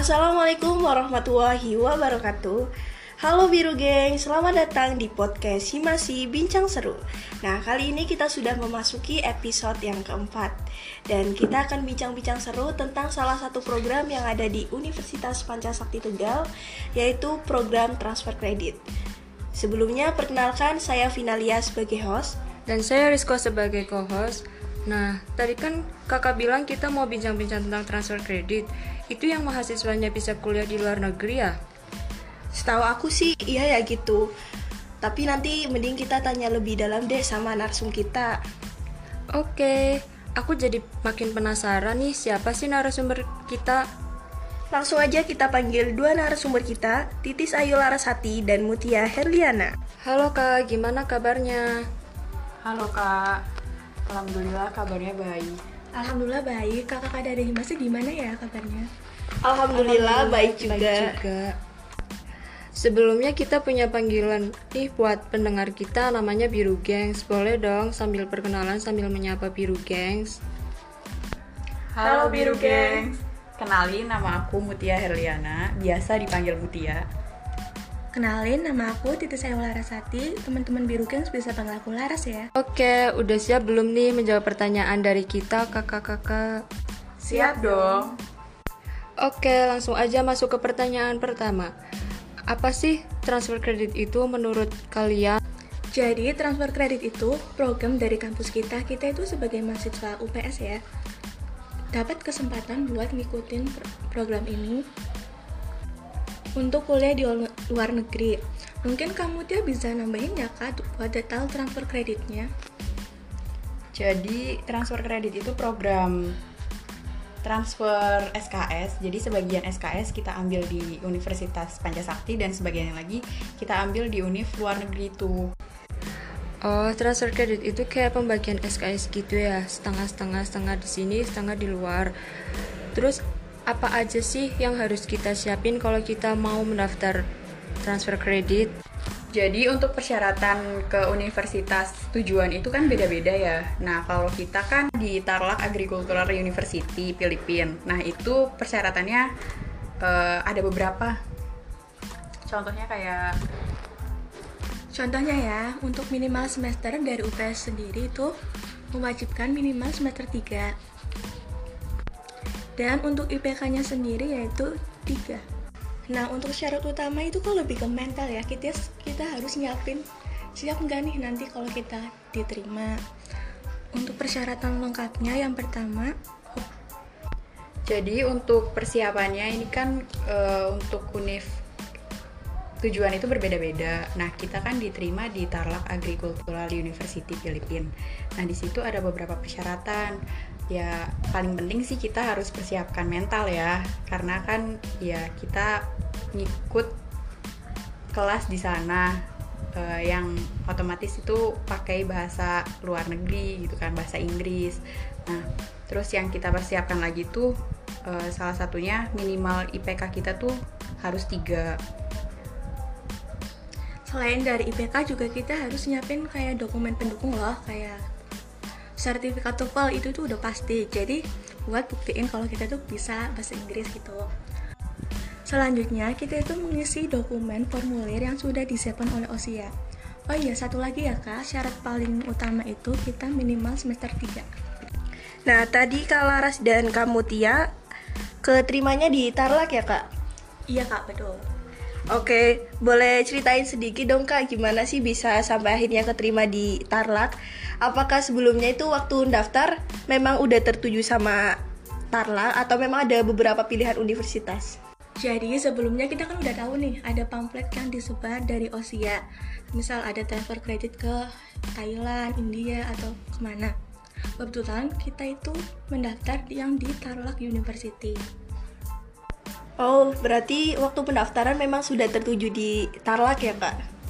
Assalamualaikum warahmatullahi wabarakatuh. Halo Biru Geng, selamat datang di podcast Himasi Bincang Seru. Nah kali ini kita sudah memasuki episode yang keempat. Dan kita akan bincang-bincang seru tentang salah satu program yang ada di Universitas Pancasakti Tegal Yaitu program transfer kredit. Sebelumnya perkenalkan saya Finalia sebagai host. Dan saya Rizko sebagai co-host. Nah, tadi kan kakak bilang kita mau bincang-bincang tentang transfer kredit Itu yang mahasiswanya bisa kuliah di luar negeri ya? Setahu aku sih iya ya gitu. Tapi nanti mending kita tanya lebih dalam deh sama narsum kita. Oke, aku jadi makin penasaran nih siapa sih narasumber kita? Langsung aja kita panggil dua narasumber kita, Titis Ayu Larasati dan Mutia Herliana. Halo kak, gimana kabarnya? Halo kak, Alhamdulillah kabarnya baik. Alhamdulillah baik, kakak-kakak dari Himasi gimana ya kabarnya? Alhamdulillah, baik juga. Baik juga. Sebelumnya kita punya panggilan nih buat pendengar kita namanya Biru Gengs. Boleh dong sambil perkenalan sambil menyapa Biru Gengs. Halo Biru Gengs. Kenalin nama aku Mutia Herliana, biasa dipanggil Mutia. Kenalin, nama aku Titis Ayu Larasati. Teman-teman Biru Gengs bisa panggil aku Laras ya. Oke, udah siap belum nih menjawab pertanyaan dari kita kakak-kakak? Siap dong. Oke, langsung aja masuk ke pertanyaan pertama. Apa sih transfer kredit itu menurut kalian? Jadi, transfer kredit itu program dari kampus kita. Kita itu sebagai mahasiswa UPS ya, dapat kesempatan buat ngikutin pro- program ini untuk kuliah di luar negeri. Mungkin kamu dia bisa nambahin ya kak buat detail transfer kreditnya. Jadi transfer kredit itu program transfer SKS. Jadi sebagian SKS kita ambil di Universitas Pancasakti dan sebagian lagi kita ambil di univ luar negeri itu. Oh, transfer kredit itu kayak pembagian SKS gitu ya, setengah-setengah, setengah di sini, setengah di luar. Terus apa aja sih yang harus kita siapin kalau kita mau mendaftar transfer kredit? Jadi untuk persyaratan ke universitas tujuan itu kan beda-beda ya. Nah kalau kita kan di Tarlac Agricultural University Filipina. Nah itu persyaratannya eh, ada beberapa. Contohnya kayak Contohnya ya, untuk minimal semester dari UPS sendiri itu mewajibkan minimal semester 3. Dan untuk IPK-nya sendiri yaitu 3. Nah, untuk syarat utama itu kok lebih ke mental ya. Kita kita harus nyiapin siap nggak nih nanti kalau kita diterima. Untuk persyaratan lengkapnya yang pertama jadi untuk persiapannya ini kan eh, untuk univ tujuan itu berbeda-beda. Nah, kita kan diterima di Tarlac Agricultural University Filipina. Nah, di situ ada beberapa persyaratan. Ya, paling penting sih kita harus persiapkan mental ya, karena kan ya kita ngikut kelas di sana eh, yang otomatis itu pakai bahasa luar negeri gitu kan, bahasa Inggris. Nah, terus yang kita persiapkan lagi tuh eh, salah satunya minimal IPK kita tuh harus tiga selain dari IPK juga kita harus nyiapin kayak dokumen pendukung loh kayak sertifikat TOEFL itu tuh udah pasti. Jadi buat buktiin kalau kita tuh bisa bahasa Inggris gitu. Selanjutnya kita itu mengisi dokumen formulir yang sudah disiapkan oleh OSIA oh iya satu lagi ya kak. Syarat paling utama itu kita minimal semester 3 Nah, tadi Kak Laras dan Kak Mutia keterimanya di Tarlak ya, Kak? iya kak. Betul Oke, boleh ceritain sedikit dong Kak gimana sih bisa sampai akhirnya keterima di Tarlak? Apakah sebelumnya itu waktu daftar memang udah tertuju sama Tarlak atau memang ada beberapa pilihan universitas? Jadi sebelumnya kita kan udah tahu nih ada pamflet yang disebar dari OSIA. Misal ada transfer kredit ke Thailand, India atau ke mana. Kebetulan kita itu mendaftar yang di Tarlac University. Oh, berarti waktu pendaftaran memang sudah tertuju di Tarlak ya Kak?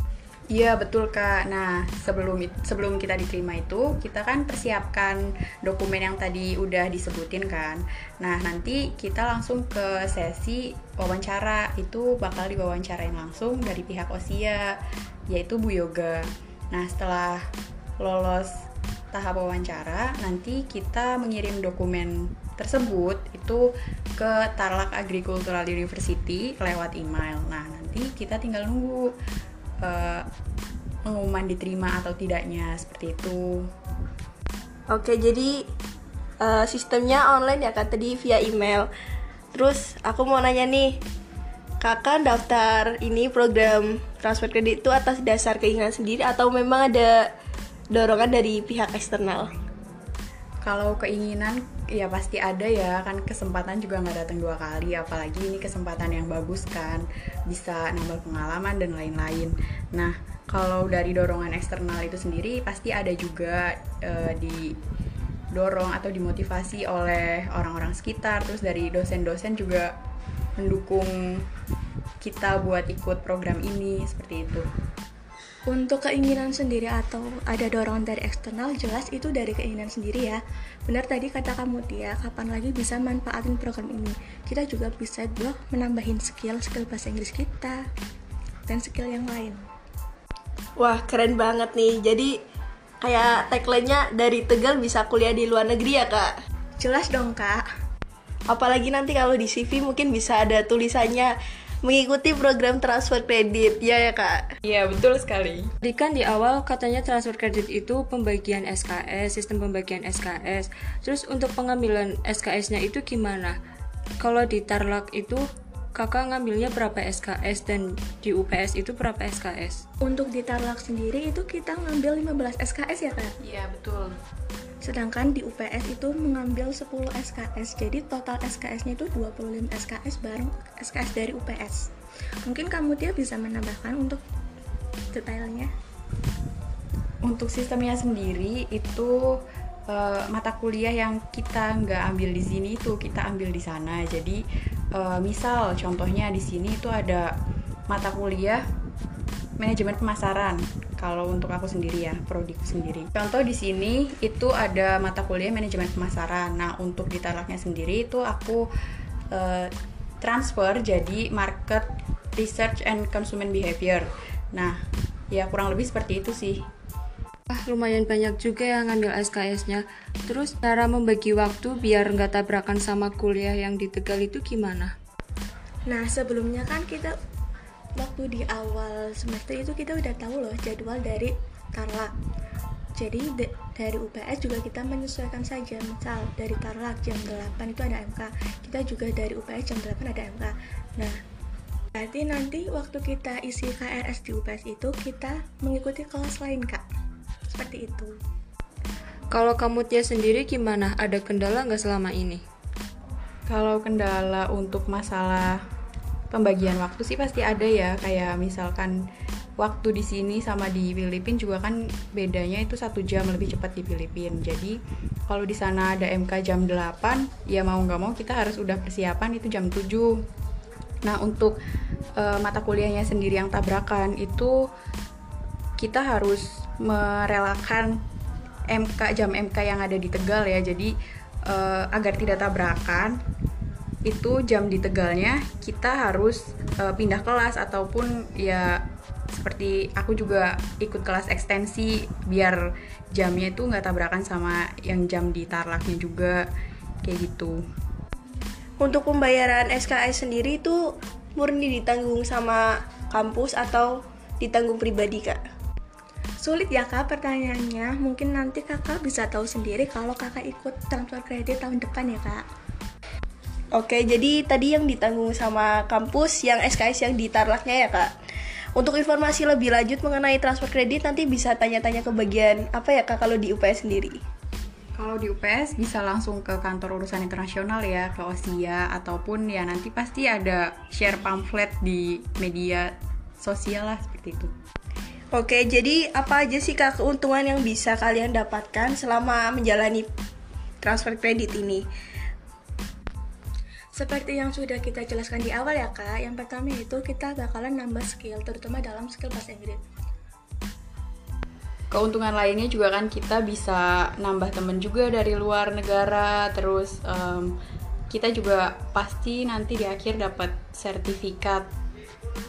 Iya betul kak. Nah sebelum sebelum kita diterima itu kita kan persiapkan dokumen yang tadi udah disebutin kan. Nah nanti kita langsung ke sesi wawancara itu bakal diwawancarain langsung dari pihak OSIA yaitu Bu Yoga. Nah setelah lolos tahap wawancara nanti kita mengirim dokumen tersebut itu ke Tarlak Agricultural University lewat email. Nah, nanti kita tinggal nunggu uh, pengumuman diterima atau tidaknya seperti itu. Oke, jadi uh, sistemnya online ya kak tadi via email. Terus aku mau nanya nih, kakak daftar ini program transfer kredit itu atas dasar keinginan sendiri atau memang ada dorongan dari pihak eksternal? Kalau keinginan ya pasti ada ya. Kan kesempatan juga nggak datang dua kali apalagi ini kesempatan yang bagus kan. Bisa nambah pengalaman dan lain-lain. Nah kalau dari dorongan eksternal itu sendiri pasti ada juga uh, di dorong atau dimotivasi oleh orang-orang sekitar. Terus dari dosen-dosen juga mendukung kita buat ikut program ini seperti itu untuk keinginan sendiri atau ada dorongan dari eksternal jelas itu dari keinginan sendiri ya benar tadi kata kamu dia kapan lagi bisa manfaatin program ini kita juga bisa loh menambahin skill skill bahasa Inggris kita dan skill yang lain wah keren banget nih jadi kayak tagline-nya dari Tegal bisa kuliah di luar negeri ya kak? Jelas dong kak. Apalagi nanti kalau di CV mungkin bisa ada tulisannya mengikuti program transfer kredit ya ya kak iya betul sekali Jadi kan di awal katanya transfer kredit itu pembagian SKS sistem pembagian SKS terus untuk pengambilan SKS-nya itu gimana kalau di Tarlak itu kakak ngambilnya berapa SKS dan di UPS itu berapa SKS? Untuk di Tarlak sendiri itu kita ngambil 15 SKS ya kak? Iya betul. Sedangkan di UPS itu mengambil 10 SKS, jadi total SKS-nya itu 25 SKS bareng SKS dari UPS. Mungkin kamu dia bisa menambahkan untuk detailnya. Untuk sistemnya sendiri itu uh, mata kuliah yang kita nggak ambil di sini itu kita ambil di sana. Jadi uh, misal contohnya di sini itu ada mata kuliah manajemen pemasaran kalau untuk aku sendiri ya prodiku sendiri contoh di sini itu ada mata kuliah manajemen pemasaran nah untuk di talaknya sendiri itu aku uh, transfer jadi market research and consumer behavior nah ya kurang lebih seperti itu sih Ah, lumayan banyak juga yang ngambil SKS-nya. Terus cara membagi waktu biar nggak tabrakan sama kuliah yang di Tegal itu gimana? Nah, sebelumnya kan kita waktu di awal semester itu kita udah tahu loh jadwal dari Tarlak. Jadi de dari UPS juga kita menyesuaikan saja. Misal dari Tarlak jam 8 itu ada MK. Kita juga dari UPS jam 8 ada MK. Nah, berarti nanti waktu kita isi KRS di UPS itu kita mengikuti kelas lain, Kak seperti itu kalau kamu Tia sendiri gimana ada kendala nggak selama ini kalau kendala untuk masalah pembagian waktu sih pasti ada ya. Kayak misalkan waktu di sini sama di Filipina juga kan bedanya itu satu jam lebih cepat di Filipina jadi kalau di sana ada MK jam 8 ya mau nggak mau kita harus udah persiapan itu jam 7 nah untuk uh, mata kuliahnya sendiri yang tabrakan itu kita harus merelakan MK jam MK yang ada di Tegal ya. Jadi uh, agar tidak tabrakan itu jam di Tegalnya kita harus uh, pindah kelas ataupun ya seperti aku juga ikut kelas ekstensi biar jamnya itu nggak tabrakan sama yang jam di Tarlaknya juga kayak gitu. Untuk pembayaran SKS sendiri itu murni ditanggung sama kampus atau ditanggung pribadi kak? Sulit ya kak pertanyaannya, mungkin nanti kakak bisa tahu sendiri kalau kakak ikut transfer kredit tahun depan ya kak. Oke, jadi tadi yang ditanggung sama kampus, yang SKS yang ditarlaknya ya kak. Untuk informasi lebih lanjut mengenai transfer kredit nanti bisa tanya-tanya ke bagian apa ya kak kalau di UPS sendiri. Kalau di UPS bisa langsung ke kantor urusan internasional ya, ke OSIA ataupun ya nanti pasti ada share pamflet di media sosial lah seperti itu. Oke, jadi apa aja sih kak keuntungan yang bisa kalian dapatkan selama menjalani transfer kredit ini? Seperti yang sudah kita jelaskan di awal ya kak, yang pertama itu kita bakalan nambah skill, terutama dalam skill bahasa Inggris. Keuntungan lainnya juga kan kita bisa nambah temen juga dari luar negara, terus um, kita juga pasti nanti di akhir dapat sertifikat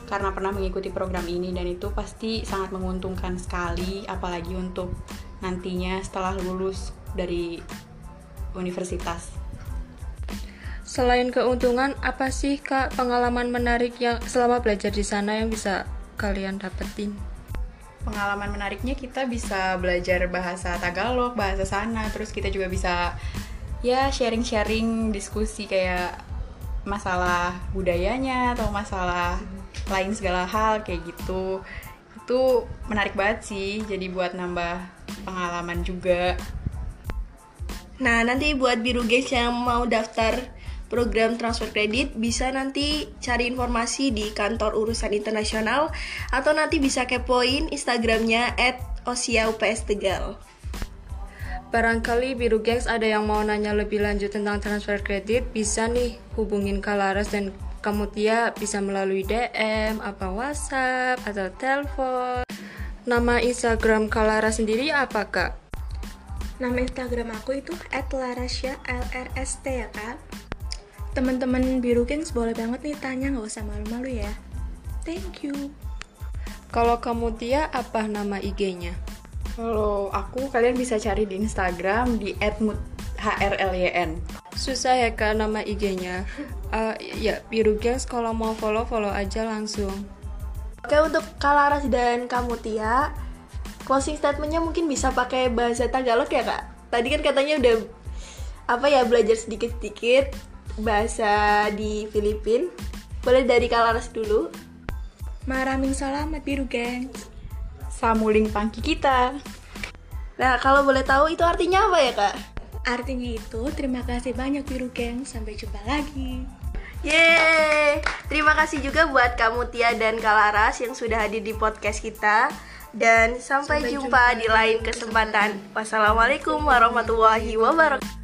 karena pernah mengikuti program ini dan itu pasti sangat menguntungkan sekali apalagi untuk nantinya setelah lulus dari universitas. Selain keuntungan, apa sih Kak pengalaman menarik yang selama belajar di sana yang bisa kalian dapetin? Pengalaman menariknya kita bisa belajar bahasa Tagalog, bahasa sana, terus kita juga bisa ya sharing-sharing diskusi kayak masalah budayanya atau masalah lain segala hal kayak gitu. Itu menarik banget sih, jadi buat nambah pengalaman juga. Nah, nanti buat biru guys yang mau daftar program transfer kredit bisa nanti cari informasi di kantor urusan internasional atau nanti bisa kepoin Instagramnya at UPS Tegal. Barangkali Biru Gengs ada yang mau nanya lebih lanjut tentang transfer kredit, bisa nih hubungin Kalaras dan kamu Tia bisa melalui DM, apa WhatsApp, atau telepon. Nama Instagram Kalaras sendiri apa kak? Nama Instagram aku itu @larasya LRST ya kak teman-teman biru Kings boleh banget nih tanya nggak usah malu-malu ya. Thank you. Kalau kamu Tia apa nama IG-nya kalau aku kalian bisa cari di Instagram di @hrlyn susah ya kak nama IG-nya uh, ya biru Kings kalau mau follow follow aja langsung. Oke untuk Kalaras dan kamu Tia closing statementnya mungkin bisa pakai bahasa Tagalog ya kak? Tadi kan katanya udah apa ya belajar sedikit-sedikit bahasa di Filipin. Boleh dari Kalaras dulu. Maraming salamat biru geng. Samuling pangki kita. Nah, kalau boleh tahu itu artinya apa ya, Kak? Artinya itu terima kasih banyak biru geng. Sampai jumpa lagi. Yeay! Terima kasih juga buat kamu Tia dan Kalaras yang sudah hadir di podcast kita. Dan sampai, sampai jumpa, jumpa di lain kesempatan. Wassalamualaikum warahmatullahi wabarakatuh.